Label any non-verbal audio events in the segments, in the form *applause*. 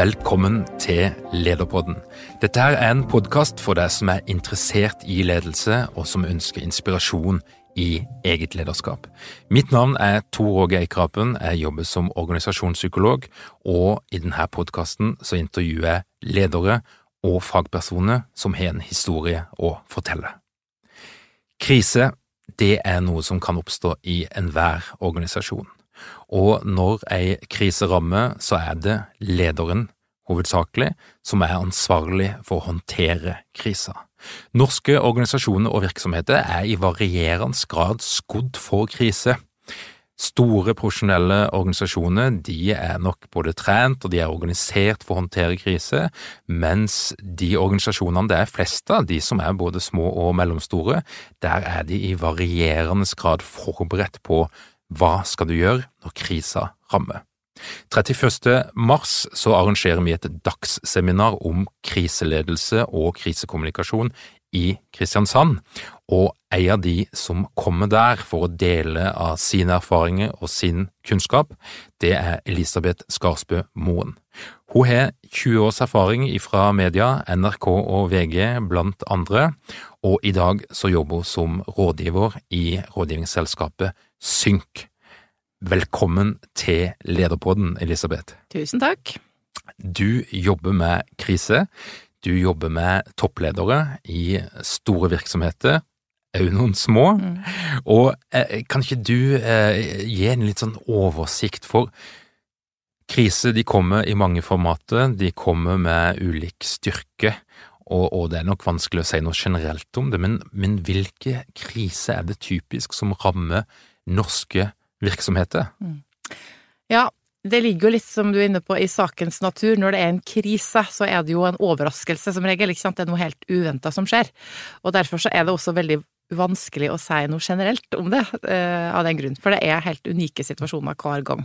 Velkommen til Lederpodden. Dette her er en podkast for deg som er interessert i ledelse, og som ønsker inspirasjon i eget lederskap. Mitt navn er Tor Åge Eikrapen, jeg jobber som organisasjonspsykolog, og i denne podkasten så intervjuer jeg ledere og fagpersoner som har en historie å fortelle. Krise, det er noe som kan oppstå i enhver organisasjon. Og når ei krise rammer, så er det lederen, hovedsakelig, som er ansvarlig for å håndtere krisa. Norske organisasjoner og virksomheter er i varierende grad skodd for krise. Store profesjonelle organisasjoner de er nok både trent og de er organisert for å håndtere krise, mens de organisasjonene det er flest av, de som er både små og mellomstore, der er de i varierende grad forberedt på hva skal du gjøre når krisa rammer? 31. mars så arrangerer vi et dagsseminar om kriseledelse og krisekommunikasjon i Kristiansand, og en av de som kommer der for å dele av sine erfaringer og sin kunnskap, det er Elisabeth Skarsbø Moen. Hun har 20 års erfaring fra media, NRK og VG blant andre, og i dag så jobber hun som rådgiver i rådgivningsselskapet Synk. Velkommen til Lederpodden, Elisabeth. Tusen takk. Du jobber med krise. Du jobber med toppledere i store virksomheter, òg noen små. Mm. Og eh, kan ikke du eh, gi en litt sånn oversikt for Krise de kommer i mange formater, de kommer med ulik styrke, og, og, det er nok vanskelig å si noe generelt om det, men, men hvilke kriser er det typisk som rammer norske virksomheter? Mm. Ja, det ligger jo litt, som du er inne på, i sakens natur. Når det er en krise, så er det jo en overraskelse som regel, ikke sant. Det er noe helt uventa som skjer. Og derfor så er det også veldig vanskelig å si noe generelt om det, uh, av den grunn. For det er helt unike situasjoner hver gang.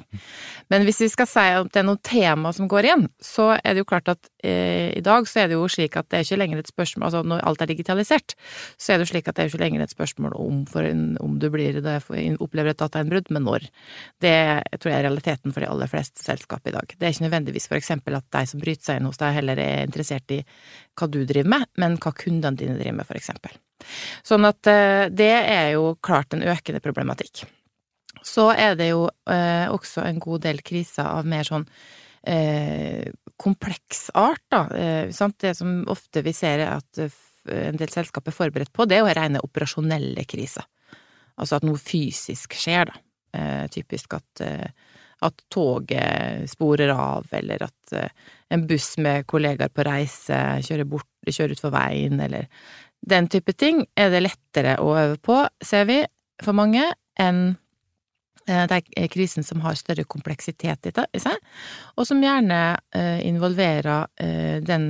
Men hvis vi skal si at det er noen tema som går igjen, så er det jo klart at uh, i dag så er det jo slik at det er ikke lenger et spørsmål Altså når alt er digitalisert, så er det jo slik at det er ikke lenger et spørsmål om, en, om du blir det, opplever et datainnbrudd, men når. Det tror jeg er realiteten for de aller fleste selskap i dag. Det er ikke nødvendigvis for eksempel at de som bryter seg inn hos deg, heller er interessert i hva du driver med, men hva kundene dine driver med, for eksempel. Sånn at eh, det er jo klart en økende problematikk. Så er det jo eh, også en god del kriser av mer sånn eh, kompleks art, da. Eh, det som ofte vi ser at eh, en del selskap er forberedt på, det er jo rene operasjonelle kriser. Altså at noe fysisk skjer, da. Typisk at at toget sporer av, eller at en buss med kollegaer på reise kjører bort, kjører utfor veien, eller den type ting er det lettere å øve på, ser vi, for mange, enn det er krisen som har større kompleksitet i seg, og som gjerne eh, involverer eh, den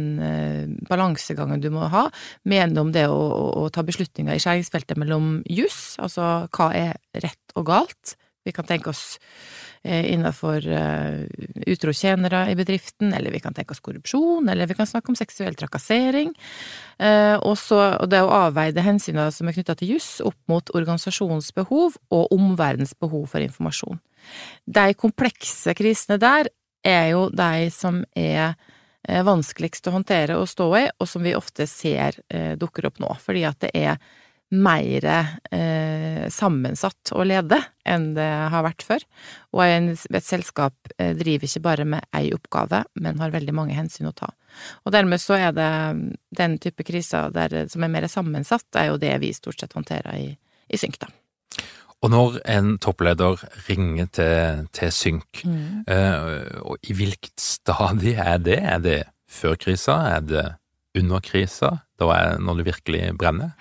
balansegangen du må ha mellom det å, å ta beslutninger i skjæringsfeltet mellom juss, altså hva er rett og galt, vi kan tenke oss Eh, innenfor uh, utro tjenere i bedriften, eller vi kan tenke oss korrupsjon, eller vi kan snakke om seksuell trakassering. Også, og, det å avveide hensynene som er knytta til juss, opp mot organisasjonens behov og omverdens behov for informasjon. De komplekse krisene der er jo de som er eh, vanskeligst å håndtere og stå i, og som vi ofte ser eh, dukker opp nå, fordi at det er mer eh, sammensatt å lede enn det har vært før. Og et selskap eh, driver ikke bare med ei oppgave, men har veldig mange hensyn å ta. Og dermed så er det den type kriser der, som er mer sammensatt, er jo det vi stort sett håndterer i, i Synk, da. Og når en toppleder ringer til, til Synk, mm. eh, og i hvilket stadie er det? Er det før krisa? Er det under krisa? Da er når det virkelig brenner?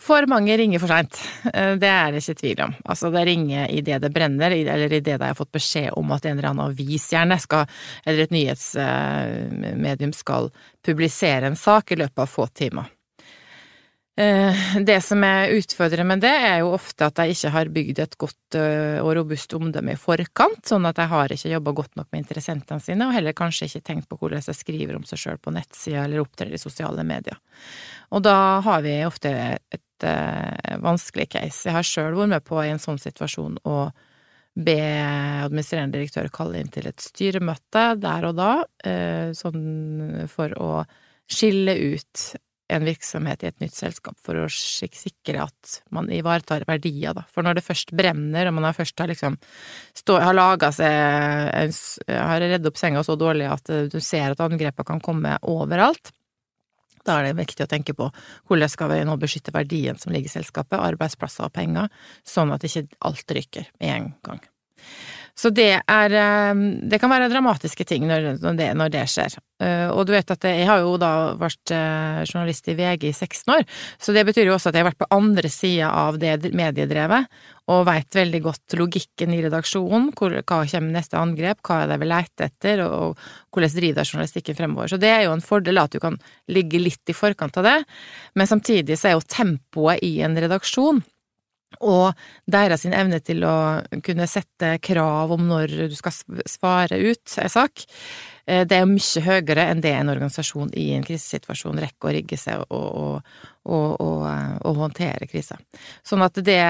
For mange ringer for seint. Eh, det er det ikke tvil om. Altså, det ringer idet det brenner, eller idet de har fått beskjed om at en eller annen avis gjerne skal, eller et nyhetsmedium skal publisere en sak i løpet av få timer. Eh, det som er utfordrende med det, er jo ofte at jeg ikke har bygd et godt eh, og robust omdømme i forkant, sånn at jeg har ikke jobba godt nok med interessentene sine, og heller kanskje ikke tenkt på hvordan jeg skriver om seg sjøl på nettsida eller opptrer i sosiale medier. Og da har vi ofte et uh, vanskelig case. Jeg har sjøl vært med på i en sånn situasjon å be administrerende direktør kalle inn til et styremøte der og da, uh, sånn for å skille ut en virksomhet i et nytt selskap for å sikre at man ivaretar verdier, da. For når det først brenner, og man har først har liksom stå, har laga seg Har redd opp senga så dårlig at du ser at angrepene kan komme overalt, da er det viktig å tenke på hvordan skal vi nå beskytte verdien som ligger i selskapet, arbeidsplasser og penger, sånn at ikke alt ryker med en gang. Så det er eh, Det kan være dramatiske ting når, det, når det skjer. Eh, og du vet at jeg har jo da vært eh, journalist i VG i 16 år, så det betyr jo også at jeg har vært på andre sida av det mediedrevet, og veit veldig godt logikken i redaksjonen, hvor, hva kommer neste angrep, hva er det vi leter etter, og, og hvordan driver journalistikken fremover. Så det er jo en fordel at du kan ligge litt i forkant av det, men samtidig så er jo tempoet i en redaksjon og deres evne til å kunne sette krav om når du skal svare ut en sak, eh, det er mye høyere enn det en organisasjon i en krisesituasjon rekker å rigge seg og, og, og, og eh, håndtere kriser. Sånn at det,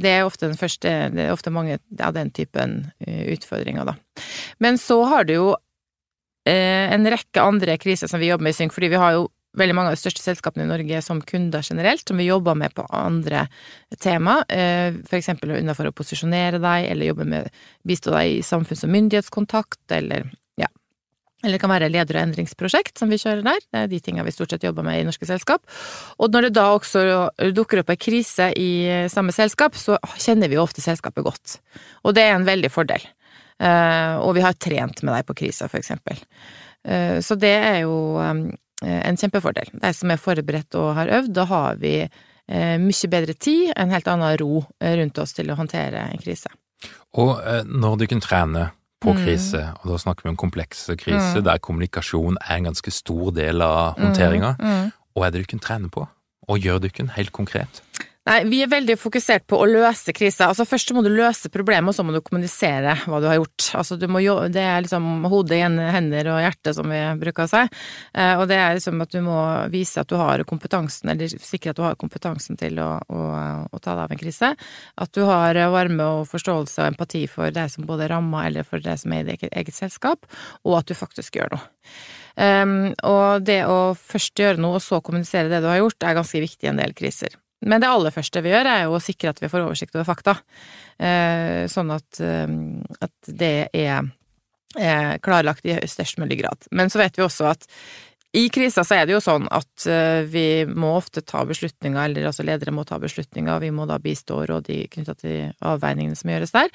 det, er ofte den første Det er ofte mange av den typen eh, utfordringer, da. Men så har du jo en rekke andre kriser som vi jobber med i Synk, fordi vi har jo veldig mange av de største selskapene i Norge som kunder generelt, som vi jobber med på andre tema, f.eks. for eksempel innenfor å posisjonere deg, eller jobbe med bistå deg i samfunns- og myndighetskontakt, eller ja. Eller det kan være leder- og endringsprosjekt som vi kjører der. Det er de tingene vi stort sett jobber med i norske selskap. Og når det da også dukker opp en krise i samme selskap, så kjenner vi jo ofte selskapet godt. Og det er en veldig fordel. Eh, og vi har trent med deg på krisa, for eksempel. Eh, så det er jo Eh, en kjempefordel. De som er forberedt og har øvd, da har vi eh, mye bedre tid, en helt annen ro eh, rundt oss til å håndtere en krise. Og når du kan trene på mm. krise, mm. og da snakker vi om komplekse kriser, mm. der kommunikasjon er en ganske stor del av håndteringa, mm. mm. hva er det du kan trene på? Og gjør du ikke helt konkret? Nei, vi er veldig fokusert på å løse krisa. Altså først må du løse problemet, og så må du kommunisere hva du har gjort. Altså du jo, det er liksom hodet, hender og hjerte, som vi bruker å si. Eh, og det er liksom at du må vise at du har kompetansen, eller sikre at du har kompetansen til å, å, å ta deg av en krise. At du har varme og forståelse og empati for det som både er ramma, eller for det som er i ditt eget selskap, og at du faktisk gjør noe. Um, og det å først gjøre noe, og så kommunisere det du har gjort, er ganske viktig i en del kriser. Men det aller første vi gjør, er jo å sikre at vi får oversikt over fakta. Eh, sånn at, eh, at det er klarlagt i størst mulig grad. Men så vet vi også at i krisa så er det jo sånn at eh, vi må ofte ta beslutninger, eller altså ledere må ta beslutninger, vi må da bistå råd knytta til avveiningene som gjøres der,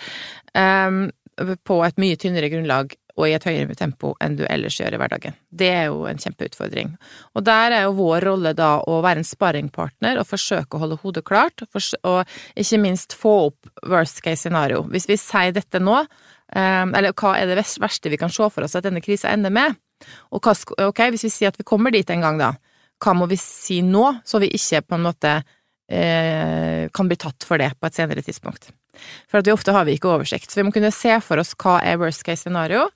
på et mye tynnere grunnlag og i et høyere tempo enn du ellers gjør i hverdagen. Det er jo en kjempeutfordring. Og der er jo vår rolle da å være en sparringpartner og forsøke å holde hodet klart, og ikke minst få opp worst case scenario. Hvis vi sier dette nå, ehm, eller hva er det verste vi kan se for oss at denne krisa ender med? Og hva, ok, hvis vi sier at vi kommer dit en gang, da, hva må vi si nå, så vi ikke på en måte eh, kan bli tatt for det på et senere tidspunkt? For at vi ofte har vi ikke oversikt, så vi må kunne se for oss hva er worst case scenario,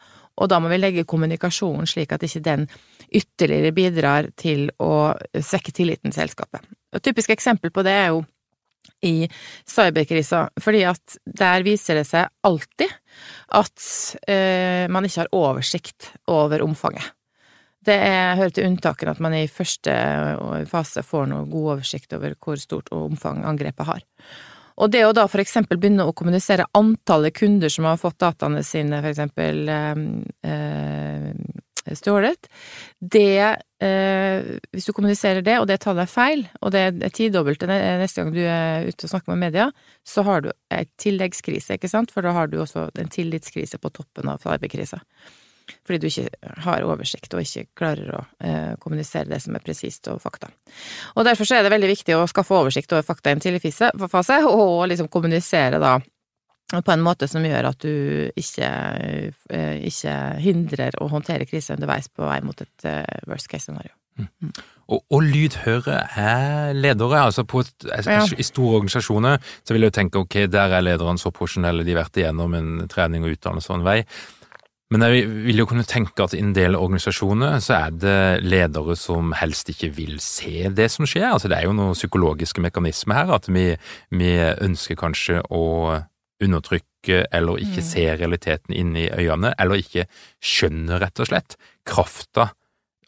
og da må vi legge kommunikasjonen slik at ikke den ytterligere bidrar til å svekke tilliten til selskapet. Et typisk eksempel på det er jo i cyberkrisa, fordi at der viser det seg alltid at eh, man ikke har oversikt over omfanget. Det er, hører til unntakene at man i første fase får noe god oversikt over hvor stort omfang angrepet har. Og det å da for eksempel begynne å kommunisere antallet kunder som har fått dataene sine, for eksempel eh stjålet, det øh, Hvis du kommuniserer det, og det tallet er feil, og det er tidobbelte neste gang du er ute og snakker med media, så har du ei tilleggskrise, ikke sant, for da har du også en tillitskrise på toppen av cyberkrisa. Fordi du ikke har oversikt og ikke klarer å eh, kommunisere det som er presist og fakta. Og derfor så er det veldig viktig å skaffe oversikt over fakta i en tidlig fase, *laughs* og liksom kommunisere da på en måte som gjør at du ikke, eh, ikke hindrer å håndtere kriser underveis på vei mot et eh, worst case scenario. Mm. mm. Og, og, lydhøre er ledere. altså på et, ja. I store organisasjoner så vil jeg jo tenke ok, der er lederne så profesjonelle, de har vært igjennom en trening og utdannelse og en vei. Men jeg vil jo kunne tenke at i en del organisasjoner så er det ledere som helst ikke vil se det som skjer. Altså Det er jo noen psykologiske mekanismer her. At vi, vi ønsker kanskje å undertrykke eller ikke mm. se realiteten inni øynene, eller ikke skjønner, rett og slett, krafta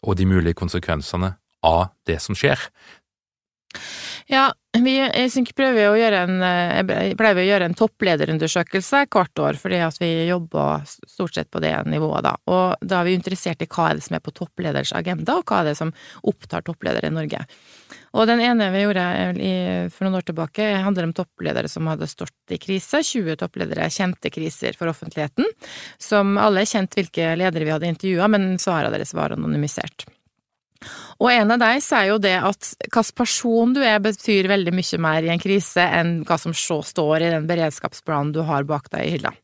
og de mulige konsekvensene av det som skjer. Ja, vi jeg prøver å gjøre en, jeg pleier å gjøre en topplederundersøkelse hvert år, fordi at vi jobber stort sett på det nivået, da. Og da er vi interessert i hva er det som er på toppleders agenda, og hva er det som opptar toppledere i Norge. Og den ene vi gjorde for noen år tilbake, handler om toppledere som hadde stått i krise. 20 toppledere kjente kriser for offentligheten, som alle kjente kjent hvilke ledere vi hadde intervjua, men svarene deres var anonymisert. Og en av deg sier jo det at hvilken person du er, betyr veldig mye mer i en krise enn hva som står i den beredskapsplanen du har bak deg i hylla.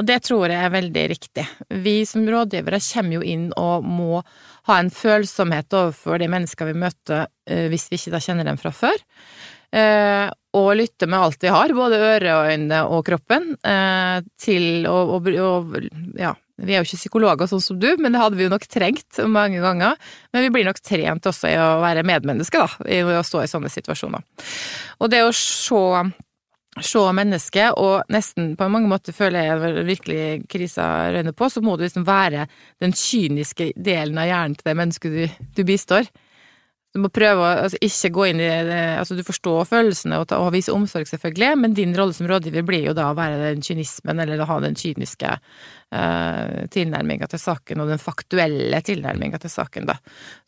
Og det tror jeg er veldig riktig. Vi som rådgivere kommer jo inn og må ha en følsomhet overfor de menneskene vi møter, eh, hvis vi ikke da kjenner dem fra før. Eh, og lytte med alt vi har, både øre og øyne og kroppen, eh, til å, ja, vi er jo ikke psykologer sånn som du, men det hadde vi jo nok trengt mange ganger. Men vi blir nok trent også i å være medmenneske, da, i å stå i sånne situasjoner. Og det å se se mennesket, og nesten på mange måter føler jeg virkelig krisa røyner på, så må du liksom være den kyniske delen av hjernen til det mennesket du, du bistår. Du må prøve å altså, ikke gå inn i det Altså, du forstår følelsene og, ta, og vise omsorg, selvfølgelig, men din rolle som rådgiver blir jo da å være den kynismen, eller å ha den kyniske uh, tilnærminga til saken, og den faktuelle tilnærminga til saken, da.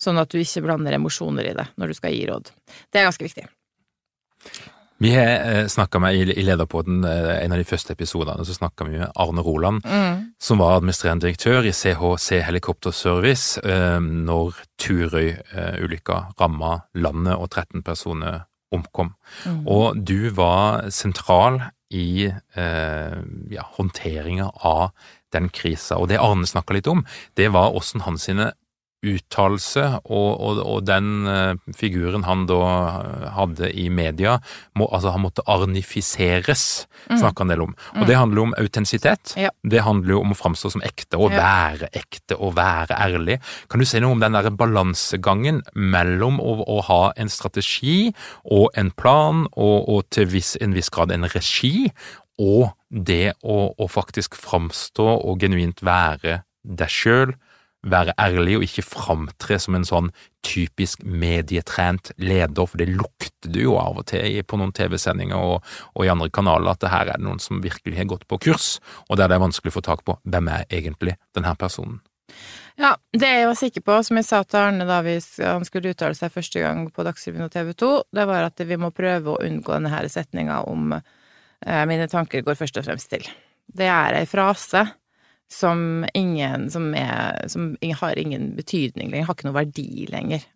Sånn at du ikke blander emosjoner i det når du skal gi råd. Det er ganske viktig. Vi har eh, snakka med i Lederpodden, eh, en av de første episodene, så snakka vi med Arne Roland, mm. som var administrerende direktør i CHC Helikopterservice eh, når Turøy-ulykka ramma landet og 13 personer omkom. Mm. Og du var sentral i eh, ja, håndteringa av den krisa. Og det Arne snakka litt om, det var åssen hans sine uttalelse, og, og, og, den uh, figuren han da eh, hadde i media, må, altså han måtte arnifiseres, mm. snakker han del om. Og mm. det handler jo om autentisitet. Ja. Det handler jo om å framstå som ekte, og ja. være ekte, og være ærlig. Kan du si noe om den der balansegangen mellom å, å, ha en strategi og en plan, og, og til viss, en viss grad en regi, og det å, å faktisk framstå og genuint være deg sjøl, være ærlig og ikke framtre som en sånn typisk medietrent leder, for det lukter du jo av og til på noen TV-sendinger og, og, i andre kanaler at det her er det noen som virkelig har gått på kurs, og der det er vanskelig å få tak på hvem er egentlig denne personen. Ja, det jeg var sikker på, som jeg sa til Arne da vi, han skulle uttale seg første gang på Dagsrevyen og TV 2, det var at vi må prøve å unngå denne setninga om eh, mine tanker går først og fremst til. Det er ei frase som ingen som, er, som har ingen betydning lenger, har ikke noe verdi lenger.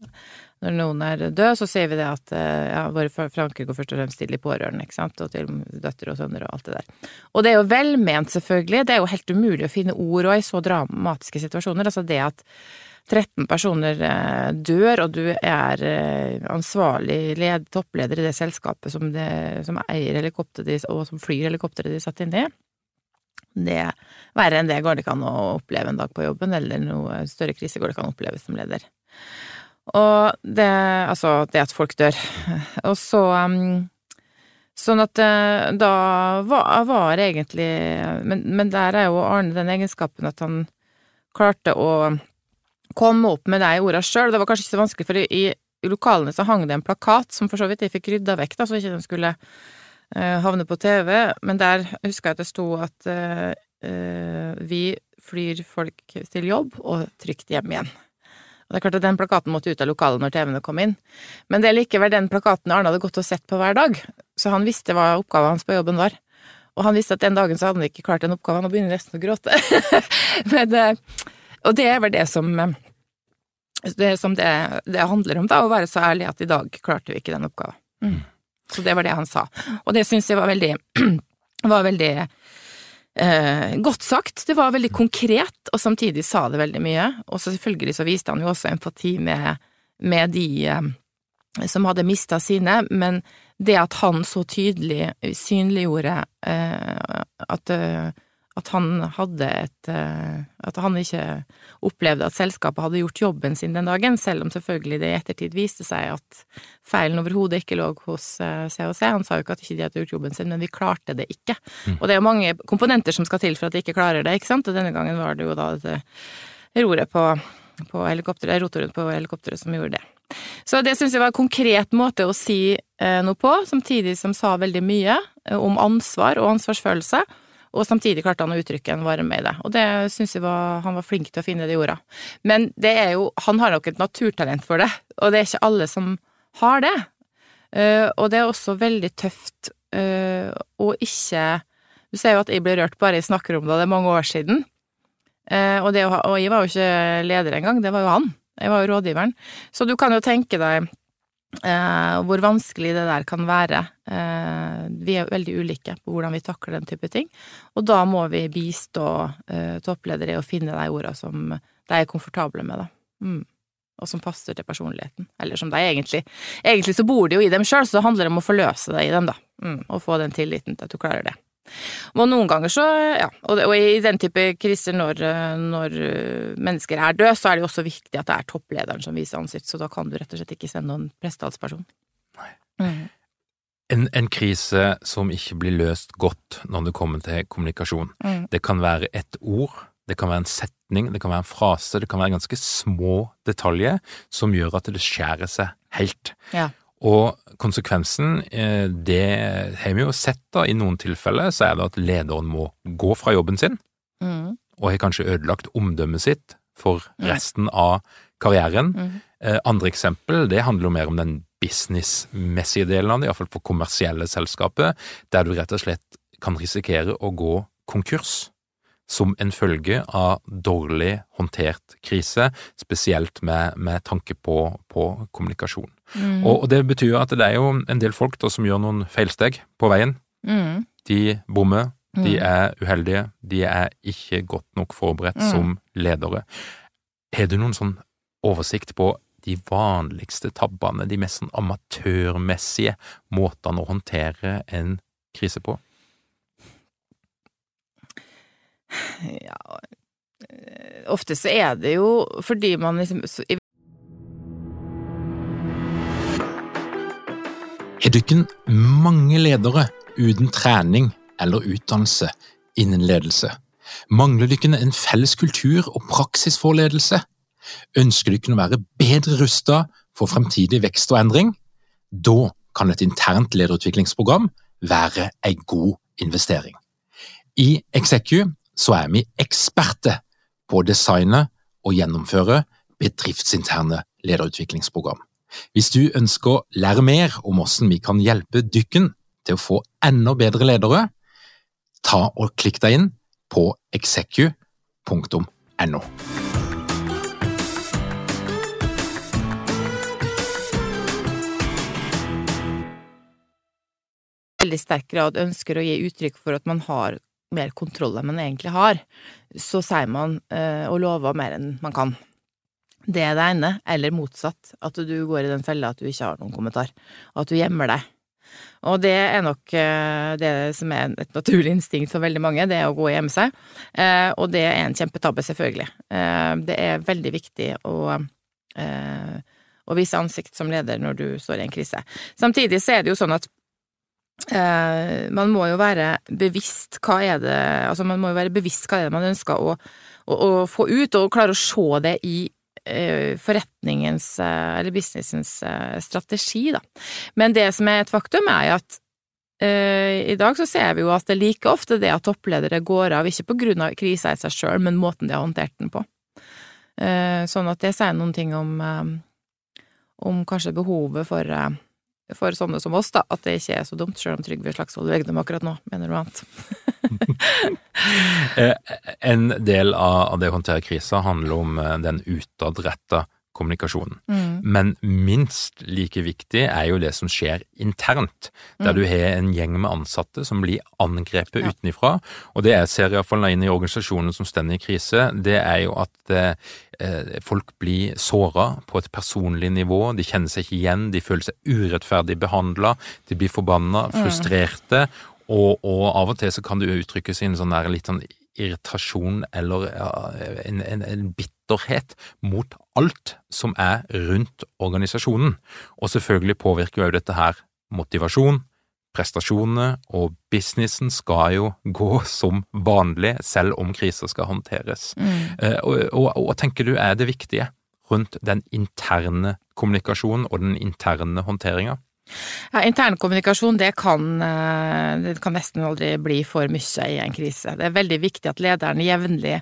Når noen er død, så sier vi det at eh, ja, våre franker går først og fremst til de pårørende, ikke sant, og til døtre og sønner og alt det der. Og det er jo velment, selvfølgelig, det er jo helt umulig å finne ord òg i så dramatiske situasjoner, altså det at 13 personer eh, dør, og du er eh, ansvarlig led, toppleder i det selskapet som, det, som eier helikopteret og som flyr helikopteret de satt inn i, det verre enn det går det ikke an å oppleve en dag på jobben, eller noe større krise går det ikke an å oppleve som leder. Og det Altså, det at folk dør. Og så um, Sånn at eh, da var, var egentlig men, men der er jo Arne den egenskapen at han klarte å komme opp med de orda sjøl. Det var kanskje ikke så vanskelig, for i, i lokalene så hang det en plakat som for så vidt de fikk rydda vekk, da, så ikke de skulle uh, havne på TV, men der husker jeg at det sto at uh, uh, vi flyr folk til jobb og trygt hjem igjen. Og det er klart at Den plakaten måtte ut av lokalet når TV-ene kom inn, men det er likevel den plakaten Arne hadde gått og sett på hver dag, så han visste hva oppgaven hans på jobben var. Og han visste at den dagen så hadde han ikke klart den oppgaven, og begynner nesten å gråte. *laughs* men, og det er vel det som det som det, det, handler om, da, å være så ærlig at i dag klarte vi ikke den oppgaven. Mm. Så det var det han sa. Og det syns jeg var veldig, *clears throat* var veldig eh, godt sagt. Det var veldig konkret, og samtidig sa det veldig mye. Og selvfølgelig så viste han jo også empati med, med de eh, som hadde mista sine, men det at han så tydelig synliggjorde eh, at eh, at han hadde et eh, At han ikke opplevde at selskapet hadde gjort jobben sin den dagen, selv om selvfølgelig det i ettertid viste seg at feilen overhodet ikke lå hos COC. Eh, han sa jo ikke at ikke de hadde gjort jobben sin, men vi klarte det ikke. Mm. Og det er jo mange komponenter som skal til for at de ikke klarer det, ikke sant, og denne gangen var det jo da dette roret på, på helikopteret, rotoren på helikopteret som gjorde det. Så det syns jeg var en konkret måte å si eh, noe på, samtidig som sa veldig mye om ansvar og ansvarsfølelse. Og samtidig klarte han å uttrykke en varme i det, og det syns jeg var, han var flink til å finne de orda. Men det er jo, han har nok et naturtalent for det, og det er ikke alle som har det. Uh, og det er også veldig tøft uh, å ikke Du ser jo at jeg ble rørt bare jeg snakker om det, det er mange år siden. Uh, og, det, og jeg var jo ikke leder engang, det var jo han. Jeg var jo rådgiveren. Så du kan jo tenke deg Uh, hvor vanskelig det der kan være. Eh, vi er veldig ulike på hvordan vi takler den type ting, og da må vi bistå eh, toppledere i å finne de ordene som de er komfortable med, da. Mm. Og som passer til personligheten. Eller som de egentlig Egentlig så bor de jo i dem sjøl, så det handler om å forløse det i dem, da. Mm. Og få den tilliten til at du klarer det. Og noen ganger så, ja, og, og i den type kriser når, når, mennesker er døde, så er det jo også viktig at det er topplederen som viser ansikt, så da kan du rett og slett ikke sende noen pressetalsperson. Mm. En, en, krise som ikke blir løst godt når det kommer til kommunikasjon. Mm. Det kan være et ord, det kan være en setning, det kan være en frase, det kan være ganske små detaljer som gjør at det skjærer seg helt. Ja. Og konsekvensen, eh, det har vi jo sett da, i noen tilfeller, så er det at lederen må gå fra jobben sin, mm. og har kanskje ødelagt omdømmet sitt for resten av karrieren. Mm. Andre eksempel, det handler jo mer om den businessmessige delen av det, iallfall for kommersielle selskaper, der du rett og slett kan risikere å gå konkurs som en følge av dårlig håndtert krise, spesielt med, med tanke på, på kommunikasjon. Mm. Og, og, det betyr at det er jo en del folk da, som gjør noen feilsteg på veien. Mm. De bommer, de mm. er uheldige, de er ikke godt nok forberedt mm. som ledere. Har du noen sånn oversikt på de vanligste tabbene, de mest sånn amatørmessige måtene å håndtere en krise på? Ja eh, Ofte så er det jo fordi man liksom du ikke mange ledere uten trening eller utdannelse innen ledelse? Mangler dykken en felles kultur og praksis for ledelse? Ønsker dykken å være bedre rusta for fremtidig vekst og endring? Da kan et internt lederutviklingsprogram være en god investering. I Execu så er vi eksperter på å designe og gjennomføre bedriftsinterne lederutviklingsprogram. Hvis du ønsker å lære mer om hvordan vi kan hjelpe dykken til å få enda bedre ledere, ta og klikk deg inn på execu.no. veldig sterk grad ønsker å gi uttrykk for at man har mer kontroll enn man egentlig har, så sier man eh, og lover mer enn man kan. Det er det ene, eller motsatt, at du går i den fella at du ikke har noen kommentar, at du gjemmer deg. Og det er nok eh, det som er et naturlig instinkt for veldig mange, det er å gå og gjemme seg. Eh, og det er en kjempetabbe, selvfølgelig. Eh, det er veldig viktig å, å vise ansikt som leder når du står i en krise. Samtidig så er det jo sånn at eh, man må jo være bevisst hva er det Altså, man må jo være bevisst hva er det man ønsker å, å, å få ut, og klare å se det i eh, forretningens eh, eller businessens eh, strategi, da. Men det som er et faktum, er at at i dag så ser vi jo at det er like ofte det at toppledere går av, ikke på grunn av krisa i seg sjøl, men måten de har håndtert den på. Sånn at det sier noen ting om, om kanskje behovet for for sånne som oss, da, at det ikke er så dumt, selv om Trygve Slagsvold Vedum akkurat nå mener noe annet. *laughs* Eh, en del av det å håndtere krisa handler om eh, den utadretta kommunikasjonen. Mm. Men minst like viktig er jo det som skjer internt, der mm. du har en gjeng med ansatte som blir angrepet ja. utenfra. Og det jeg ser iallfall inn i organisasjonen som står i krise, det er jo at eh, folk blir såra på et personlig nivå. De kjenner seg ikke igjen, de føler seg urettferdig behandla, de blir forbanna, mm. frustrerte. Mm. Og, og, av og til så kan det uttrykkes i en sånn der litt sånn irritasjon eller en, en, en bitterhet mot alt som er rundt organisasjonen. Og selvfølgelig påvirker jo dette her motivasjon, prestasjonene, og businessen skal jo gå som vanlig, selv om kriser skal håndteres. Mm. Eh, og, og, og tenker du er det viktige rundt den interne kommunikasjonen og den interne håndteringa? Ja, Internkommunikasjon det kan, eh, det kan nesten aldri bli for mye i en krise. Det er veldig viktig at lederen jevnlig,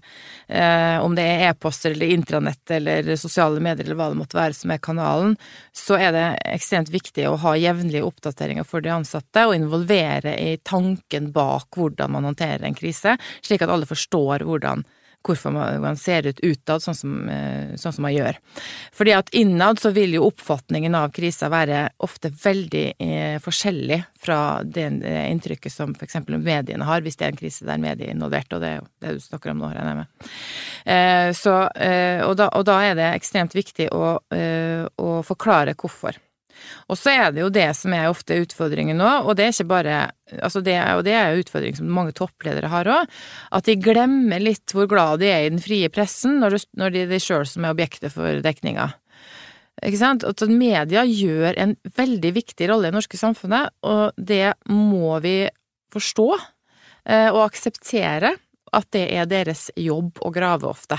eh, om det er e-poster eller intranett eller sosiale medier eller hva det måtte være som er kanalen, så er det ekstremt viktig å ha jevnlige oppdateringer for de ansatte og involvere i tanken bak hvordan man håndterer en krise, slik at alle forstår hvordan hvorfor man ser ut utad sånn som, eh, sånn som man gjør. Fordi at innad så vil jo oppfatningen av krisa være ofte veldig eh, forskjellig fra det eh, inntrykket som eksempel mediene har, hvis det er en krise der medier er involvert, og det er jo det du snakker om nå, regner jeg med. Eh, så, eh, og, da, og, da, er det ekstremt viktig å, eh, å forklare hvorfor. Og så er det jo det som er ofte utfordringen nå, og det er ikke bare altså det, Og det er jo utfordring som mange toppledere har òg, at de glemmer litt hvor glad de er i den frie pressen når, du, når de er de sjøl som er objektet for dekninga. Ikke sant? At media gjør en veldig viktig rolle i det norske samfunnet, og det må vi forstå eh, og akseptere at det er deres jobb å grave ofte.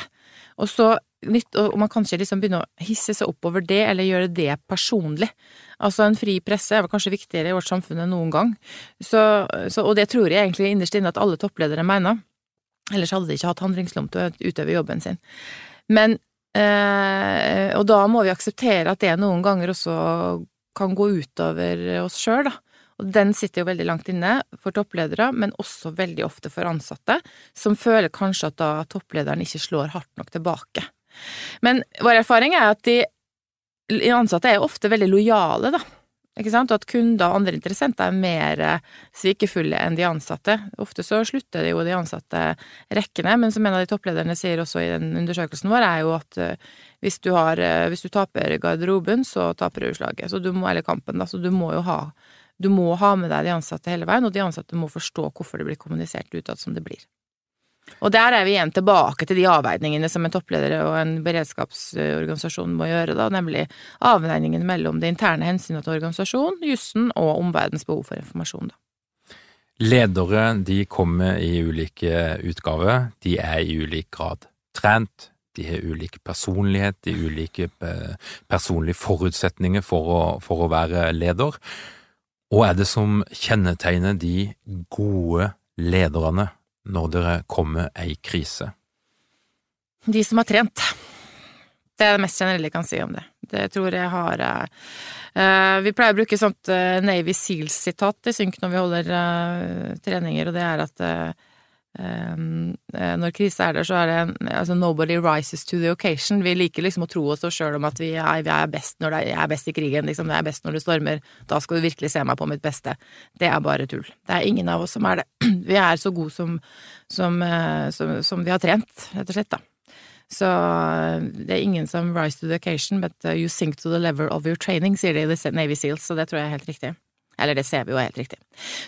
Og så og man kan ikke liksom begynne å hisse seg opp over det, eller gjøre det personlig. Altså, en fri presse er kanskje viktigere i vårt samfunn enn noen gang. Så, så, og det tror jeg egentlig innerst inne at alle toppledere mener. Ellers hadde de ikke hatt handlingsrom til å utøve jobben sin. Men eh, Og da må vi akseptere at det noen ganger også kan gå utover oss sjøl, da. Og den sitter jo veldig langt inne for toppledere, men også veldig ofte for ansatte, som føler kanskje at da topplederen ikke slår hardt nok tilbake. Men vår erfaring er at de ansatte er ofte veldig lojale, da. Ikke sant? Og at kunder og andre interessenter er mer eh, svikefulle enn de ansatte. Ofte så slutter jo de ansatte rekkene, men som en av de topplederne sier også i den undersøkelsen vår, er jo at eh, hvis du, har, eh, hvis du taper garderoben, så taper du slaget. Så du må, eller kampen, da. Så du må jo ha du må ha med deg de ansatte hele veien, og de ansatte må forstå hvorfor det blir kommunisert utad som det blir. Og der er vi igjen tilbake til de avveiningene som en toppleder og en beredskapsorganisasjon må gjøre, da, nemlig avveiningen mellom det interne hensynet til organisasjonen, jussen og omverdens behov for informasjon. Da. Ledere de kommer i ulike utgaver, de er i ulik grad trent, de har ulik personlighet, de har ulike eh, personlige forutsetninger for å, for å være leder. Og er det som kjennetegner de gode lederne når dere kommer ei krise? De som har trent. Det er det mest generelle jeg kan si om det. Det tror jeg har uh, Vi pleier å bruke sånt uh, Navy Seals-sitat i synk når vi holder uh, treninger, og det er at når krise er der, så er det altså, nobody rises to the occasion. Vi liker liksom å tro oss sjøl om at vi er, vi er, best når det er, best i krigen, liksom. Jeg er best når det stormer. Da skal du virkelig se meg på mitt beste. Det er bare tull. Det er ingen av oss som er det. *clears throat* Vi er så gode som, som, eh, som, som vi har trent, rett og slett, da. Så eh, det er ingen som rise to the occasion, but you sink to the level of your training, sier de i Navy Seals, så det tror jeg er helt riktig. Eller det ser vi jo helt riktig.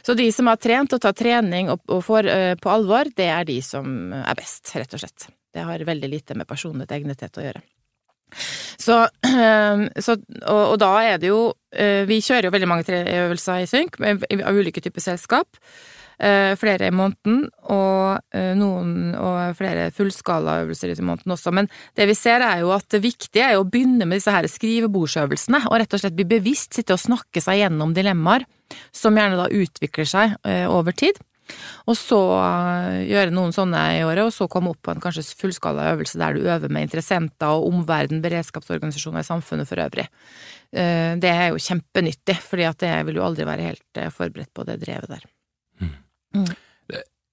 Så de som har trent og tar trening og, får på alvor, det er de som er best, rett og slett. Det har veldig lite med personlighet og egnethet å gjøre. Så, *clears throat* så og, og, da er det jo Vi kjører jo veldig mange øvelser i synk av ulike typer selskap. Flere i måneden, og noen og flere fullskalaøvelser i måneden også. Men det vi ser er jo at det viktige er jo å begynne med disse her skrivebordsøvelsene, og rett og slett bli bevisst, sitte og snakke seg gjennom dilemmaer, som gjerne da utvikler seg over tid. Og så eh, gjøre noen sånne i året, og så komme opp på en kanskje fullskala øvelse der du øver med interessenter og omverden, beredskapsorganisasjoner i samfunnet for øvrig. Eh, det er jo kjempenyttig, fordi at det vil jo aldri være helt eh, forberedt på det drevet der. Mm.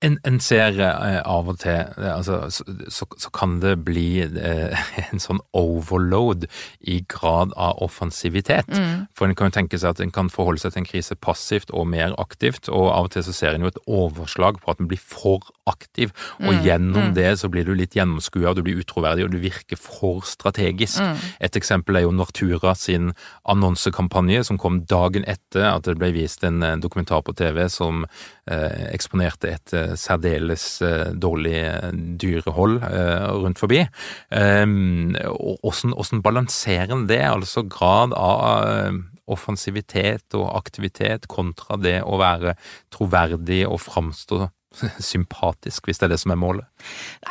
En, en, ser eh, av og til eh, altså, så, så, så, kan det bli eh, *laughs* en sånn overload i grad av offensivitet. Mm. For en kan jo tenke seg at en kan forholde seg til en krise passivt og mer aktivt, og av og til så ser en jo et overslag på at en blir for aktiv, og mm. gjennom mm. det så blir du litt gjennomskua, du blir utroverdig, og du virker for strategisk. Mm. Et eksempel er jo Nortura sin annonsekampanje som kom dagen etter at det ble vist en dokumentar på TV som eksponerte et eh, særdeles eh, dårlig eh, dyrehold eh, rundt forbi. Hvordan balanserer en det, altså grad av offensivitet og aktivitet kontra det å være troverdig og framstå *laughs* sympatisk, hvis det er det som er målet?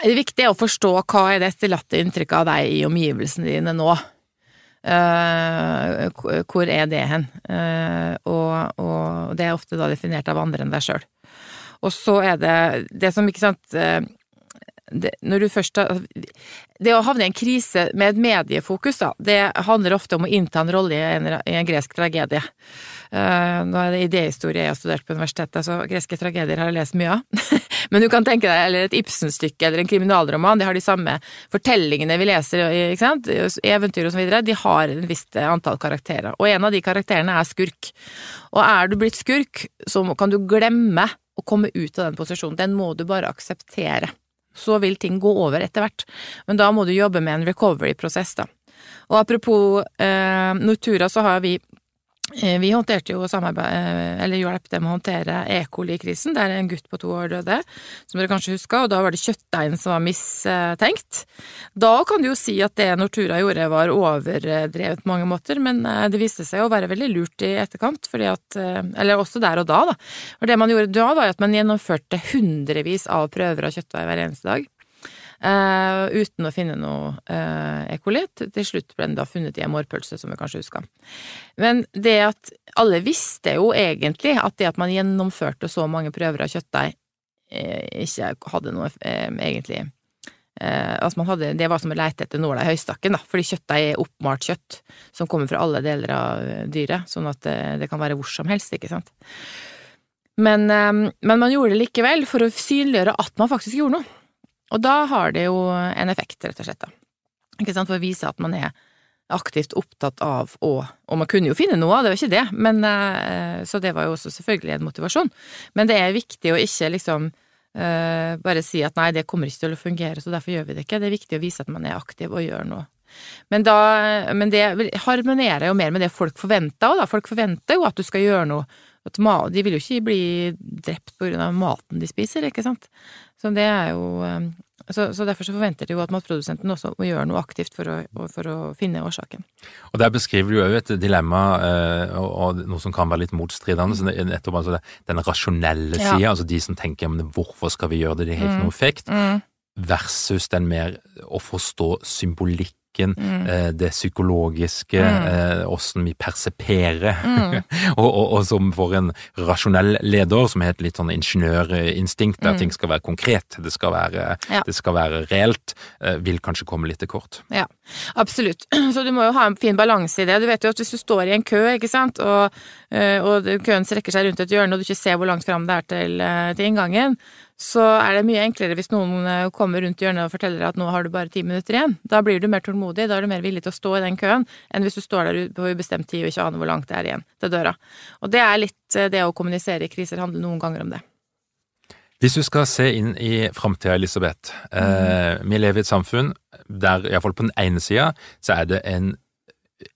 Det er å forstå hva er det etterlatte inntrykket av deg i omgivelsene dine nå. Uh, hvor er det hen? Uh, og, og, det er ofte da definert av andre enn deg sjøl. Og så er det det som, ikke sant eh, det, når du først har Det å havne i en krise med et mediefokus, da, det handler ofte om å innta en rolle i en, i en gresk tragedie. Uh, nå er det idéhistorie jeg har studert på universitetet, så greske tragedier har jeg lest mye av. *laughs* Men du kan tenke deg eller et Ibsen-stykke eller en kriminalroman, de har de samme fortellingene vi leser, ikke sant, eventyr og så videre, de har en visst antall karakterer. Og en av de karakterene er skurk. Og er du blitt skurk, så kan du glemme å komme ut av den posisjonen. Den må du bare akseptere. Så vil ting gå over etter hvert, men da må du jobbe med en recovery-prosess, da. Og apropos eh, Nortura, så har vi vi håndterte jo samarbeid, eh, eller hjalp dem å håndtere E. coli-krisen, der en gutt på to år døde, som dere kanskje husker, og da var det kjøttdeigen som var mistenkt. Da kan du jo si at det Nortura gjorde var overdrevet på mange måter, men eh, det viste seg å være veldig lurt i etterkant, fordi at Eller også der og da, da. For det man gjorde da, var at man gjennomførte hundrevis av prøver av kjøttdeig hver eneste dag. Uh, uten å finne noe uh, E. Til slutt ble den da funnet i en mårpølse, som vi kanskje husker. Men det at alle visste jo egentlig at det at man gjennomførte så mange prøver av kjøttdeig, uh, ikke hadde noe egentlig Altså hadde, det var som å leite etter nåla i høystakken, da, fordi kjøttdeig er oppmalt kjøtt som kommer fra alle deler av dyret, sånn at det kan være hvor som helst, ikke sant. Men, men man gjorde det likevel for å synliggjøre at man faktisk gjorde noe. Og da har det jo en effekt, rett og slett, da. Ikke sant, for å vise at man er aktivt opptatt av å Og man kunne jo finne noe, av det var ikke det, men eh, Så det var jo også selvfølgelig en motivasjon. Men det er viktig å ikke liksom uh, bare si at nei, det kommer ikke til å fungere, så derfor gjør vi det ikke. Det er viktig å vise at man er aktiv og gjør noe. Men, da, men det harmonerer jo mer med det folk forventer òg, da. Folk forventer jo at du skal gjøre noe. De vil jo ikke bli drept på grunn av maten de spiser, ikke sant. Så det er jo eh, så, så, derfor så forventer de jo at matprodusenten også må gjøre noe aktivt for å, for å finne årsaken. Og Der beskriver du jo et dilemma, eh, og, og, noe som kan være litt motstridende. Mm. nettopp altså den rasjonelle sida, ja. altså de som tenker men hvorfor skal vi gjøre det, det har ikke mm. noe effekt, mm. versus den mer å forstå symbolikk tematikken, mm. Eh, det psykologiske, mm. åssen eh, vi perseperer. Mm. *laughs* og, og, og, som for en rasjonell leder, som har et litt sånn ingeniørinstinkt, der mm. ting skal være konkret, det skal være, ja. det skal være reelt, eh, vil kanskje komme litt til kort. Ja, absolutt. *clears throat* Så du må jo ha en fin balanse i det. Du vet jo at hvis du står i en kø, ikke sant, og, og køen strekker seg rundt et hjørne, og du ikke ser hvor langt fram det er til, til inngangen, så er det mye enklere hvis noen eh, kommer rundt hjørnet og forteller at nå har du bare ti minutter igjen. Da blir du mer tålmodig, da er du mer villig til å stå i den køen enn hvis du står der på ubestemt tid og ikke aner hvor langt det er igjen til døra. Og det er litt eh, det å kommunisere i kriser handler noen ganger om det. Hvis du skal se inn i framtida, Elisabeth. Eh, mm. vi lever i et samfunn der iallfall på den ene sida så er det en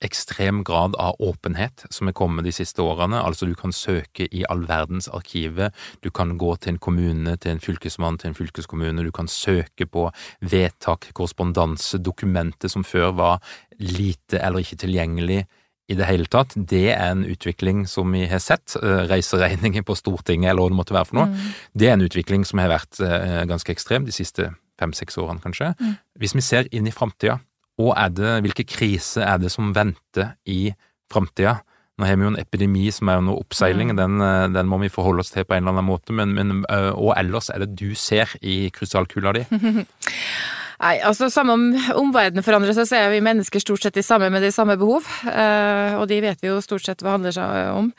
ekstrem grad av åpenhet som er kommet de siste årene. Altså du kan søke i all verdens arkiver, du kan gå til en kommune, til en fylkesmann, til en fylkeskommune, du kan søke på vedtak, korrespondanse, dokumenter som før var lite eller ikke tilgjengelig i det hele tatt. Det er en utvikling som vi har sett. Eh, reiseregninger på Stortinget eller hva det måtte være for noe. Mm. Det er en utvikling som har vært eh, ganske ekstrem de siste fem-seks årene, kanskje. Mm. Hvis vi ser inn i framtida, hvilke kriser er det som venter i framtida? Nå har vi jo en epidemi som er under oppseiling, mm. den, eh, den, må vi forholde oss til på en eller annen måte, men, men og ellers er det du ser i krystallkula di? *laughs* Nei, altså Samme om omverdenen forandrer seg, så er vi mennesker stort sett de samme med de samme behov. Eh, og de vet vi jo stort sett hva handler seg om.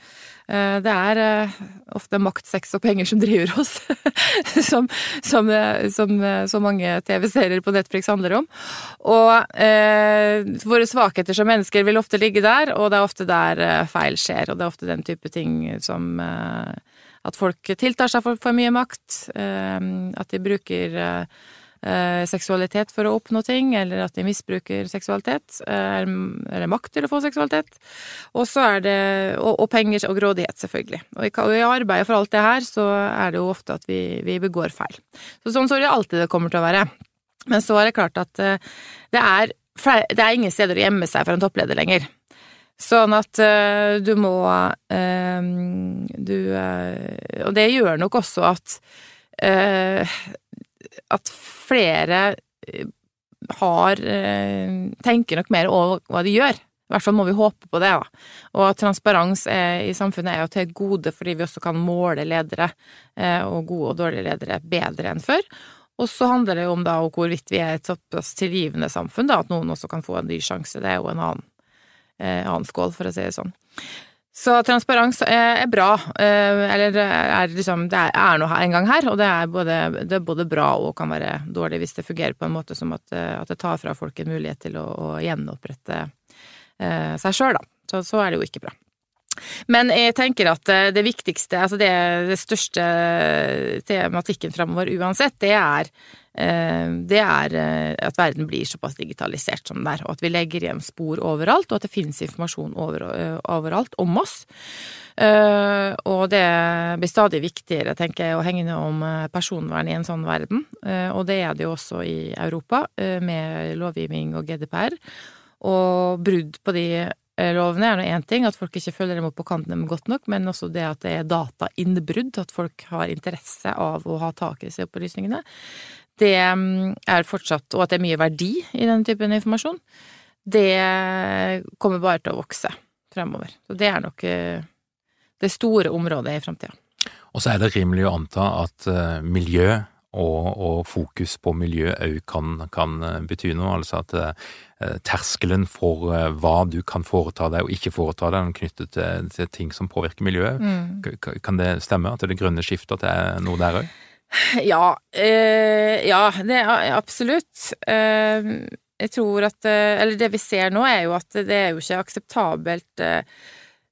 Eh, det er eh, ofte makt, sex og penger som driver oss, *laughs* som, som, som, så mange TV-serier på Netflix handler om. Og eh, våre svakheter som mennesker vil ofte ligge der, og det er ofte der feil skjer. Og det er ofte den type ting som eh, at folk tiltar seg for, for mye makt, eh, at de bruker eh, seksualitet for å oppnå ting, eller at de misbruker seksualitet, eh, eller makt til å få seksualitet. Og så er det og, og, penger og grådighet, selvfølgelig. Og i, og i, arbeidet for alt det her, så er det jo ofte at vi, vi begår feil. Så sånn tror jeg alltid det kommer til å være. Men så er det klart at eh, det er, det er ingen steder å gjemme seg for en toppleder lenger. Sånn at uh, du må uh, Du uh, Og det gjør nok også at At flere eh, har eh, tenker nok mer over hva de gjør. I hvert fall må vi håpe på det. da. Og transparens er, i samfunnet er jo til gode fordi vi også kan måle ledere, eh, og gode og dårlige ledere, bedre enn før. Og så handler det jo om da hvorvidt vi er et såpass tilgivende samfunn, da, at noen også kan få en ny sjanse. Det er jo en annen, eh, annen skål, for å si det sånn. Så transparens er bra, eh, eller er liksom Det er noe en gang her, og det er, både, det er, både, bra og kan være dårlig hvis det fungerer på en måte som at, at det tar fra folk en mulighet til å, å gjenopprette eh, seg sjøl, da. Så, så er det jo ikke bra. Men jeg tenker at eh, det viktigste, altså det, det største tematikken framover uansett, det er Eh, det er eh, at verden blir såpass digitalisert som den er, og at vi legger igjen spor overalt, og at det finnes informasjon over, eh, overalt om oss. Og det blir stadig viktigere, tenker jeg, å hegne om personvern i en sånn verden. Og det er det jo også i Europa, med lovgivning og GDPR. Og brudd på de lovene er nå én ting, at folk ikke følger dem opp på kanten godt nok, men også det at det er datainnbrudd, at folk har interesse av å ha tak i disse opplysningene det mm, er fortsatt Og at det er mye verdi i den typen informasjon, det kommer bare til å vokse fremover. Så det er nok eh, det store området i framtida. Og så er det rimelig å anta at eh, miljø og, og fokus på miljø òg kan, kan, eh, bety noe. Altså at terskelen for hva du kan foreta deg og ikke foreta deg, er knyttet til, til ting som påvirker miljøet. Mm. Kan det stemme at det grønne skiftet at det er noe der òg? Ja, eh, ja det er absolutt. Eh, jeg tror at eh, Eller det vi ser nå, er jo at det er jo ikke akseptabelt eh,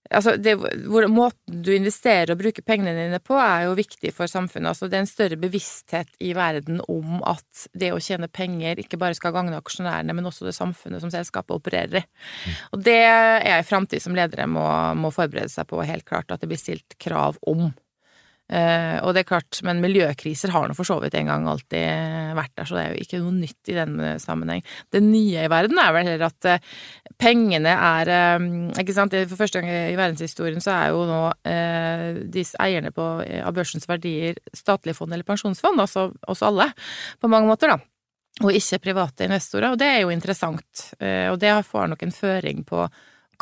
Altså, det, hvor, måten du investerer og bruker pengene dine på, er jo viktig for samfunnet. Altså, det er en større bevissthet i verden om at det å tjene penger ikke bare skal gagne aksjonærene, men også det samfunnet som selskapet opererer i. Mm. Og det er en framtid som ledere må, må forberede seg på, helt klart, at det blir stilt krav om. Uh, og det er klart, men miljøkriser har nå for så vidt en gang alltid vært der, så det er jo ikke noe nytt i den sammenheng. Det nye i verden er vel heller at uh, pengene er uh, Ikke sant, for første gang i verdenshistorien så er jo nå disse eierne på, av børsens verdier statlige fond eller pensjonsfond, altså oss alle, på mange måter, da. Og ikke private investorer, og det er jo interessant. og det får nok en føring på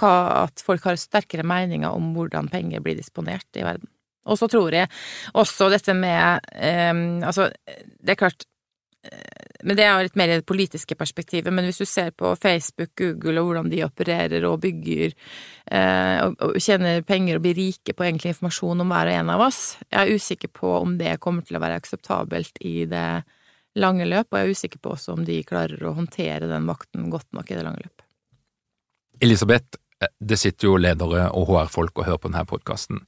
hva, at folk har sterkere meninger om hvordan penger blir disponert i verden. Og så tror jeg også dette med um, Altså, det er klart eh, men det er litt mer i det politiske perspektivet. Men hvis du ser på Facebook, Google og hvordan de opererer og bygger eh, og, og tjener penger og blir rike på egentlig informasjon om hver og en av oss, jeg er usikker på om det kommer til å være akseptabelt i det lange løp, og jeg er usikker på også om de klarer å håndtere den makten godt nok i det lange løp. Elisabeth, eh, det sitter jo ledere og HR-folk og hører på denne podkasten.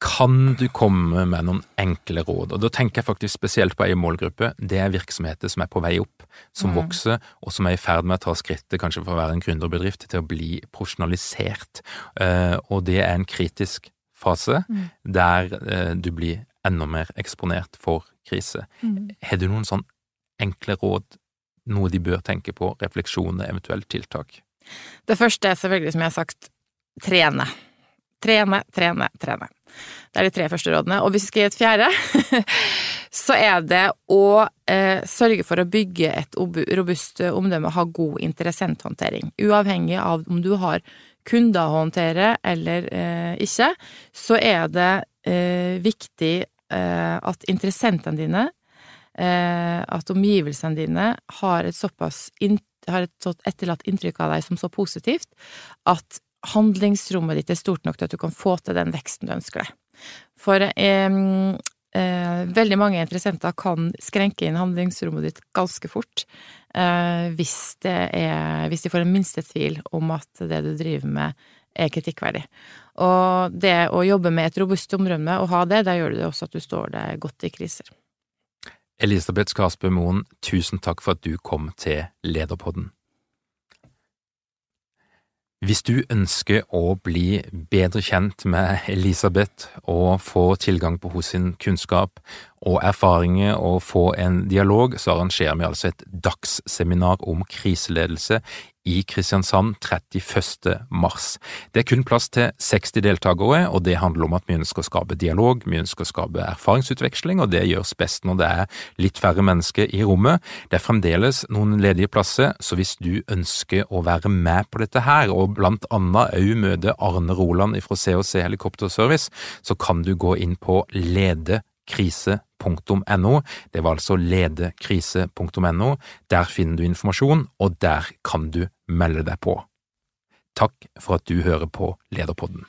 Kan du komme med noen enkle råd? Og Da tenker jeg faktisk spesielt på en målgruppe. Det er virksomheter som er på vei opp, som mm. vokser, og som er i ferd med å ta skrittet kanskje for å være en gründerbedrift til å bli profesjonalisert. Uh, og det er en kritisk fase mm. der uh, du blir enda mer eksponert for krise. Mm. Har du noen sånn enkle råd, noe de bør tenke på, refleksjoner, eventuelt tiltak? Det første er selvfølgelig, som jeg har sagt, trene. Trene, trene, trene. Det er de tre første rådene. Og hvis vi skal gi et fjerde, *laughs* så er det å eh, sørge for å bygge et robust omdømme, ha god interessenthåndtering. Uavhengig av om du har kunder å håndtere eller eh, ikke, så er det eh, viktig eh, at interessentene dine, eh, at omgivelsene dine, har et såpass har et sånt etterlatt inntrykk av deg som så positivt at handlingsrommet ditt er stort nok til at du kan få til den veksten du ønsker deg. For eh, eh, veldig mange interessenter kan skrenke inn handlingsrommet ditt ganske fort eh, hvis, er, hvis de får en minste tvil om at det du driver med, er kritikkverdig. Og det å jobbe med et robust omrømme og ha det, da gjør det også at du står deg godt i kriser. Elisabeth Skarsbø Moen, tusen takk for at du kom til Lederpodden. Hvis du ønsker å bli bedre kjent med Elisabeth og få tilgang på hos sin kunnskap og erfaringer og få en dialog, så arrangerer vi altså et dagsseminar om kriseledelse i Kristiansand 31. mars. Det er kun plass til 60 deltakere, og det handler om at vi ønsker å skape dialog, vi ønsker å skape erfaringsutveksling, og det gjøres best når det er litt færre mennesker i rommet. Det er fremdeles noen ledige plasser, så hvis du ønsker å være med på dette her, og blant annet òg møte Arne Roland fra COC Helikopterservice, så kan du gå inn på lede krise.no. Det var altså ledekrise.no. Der finner du informasjon, og der kan du melde deg på. Takk for at du hører på Lederpodden.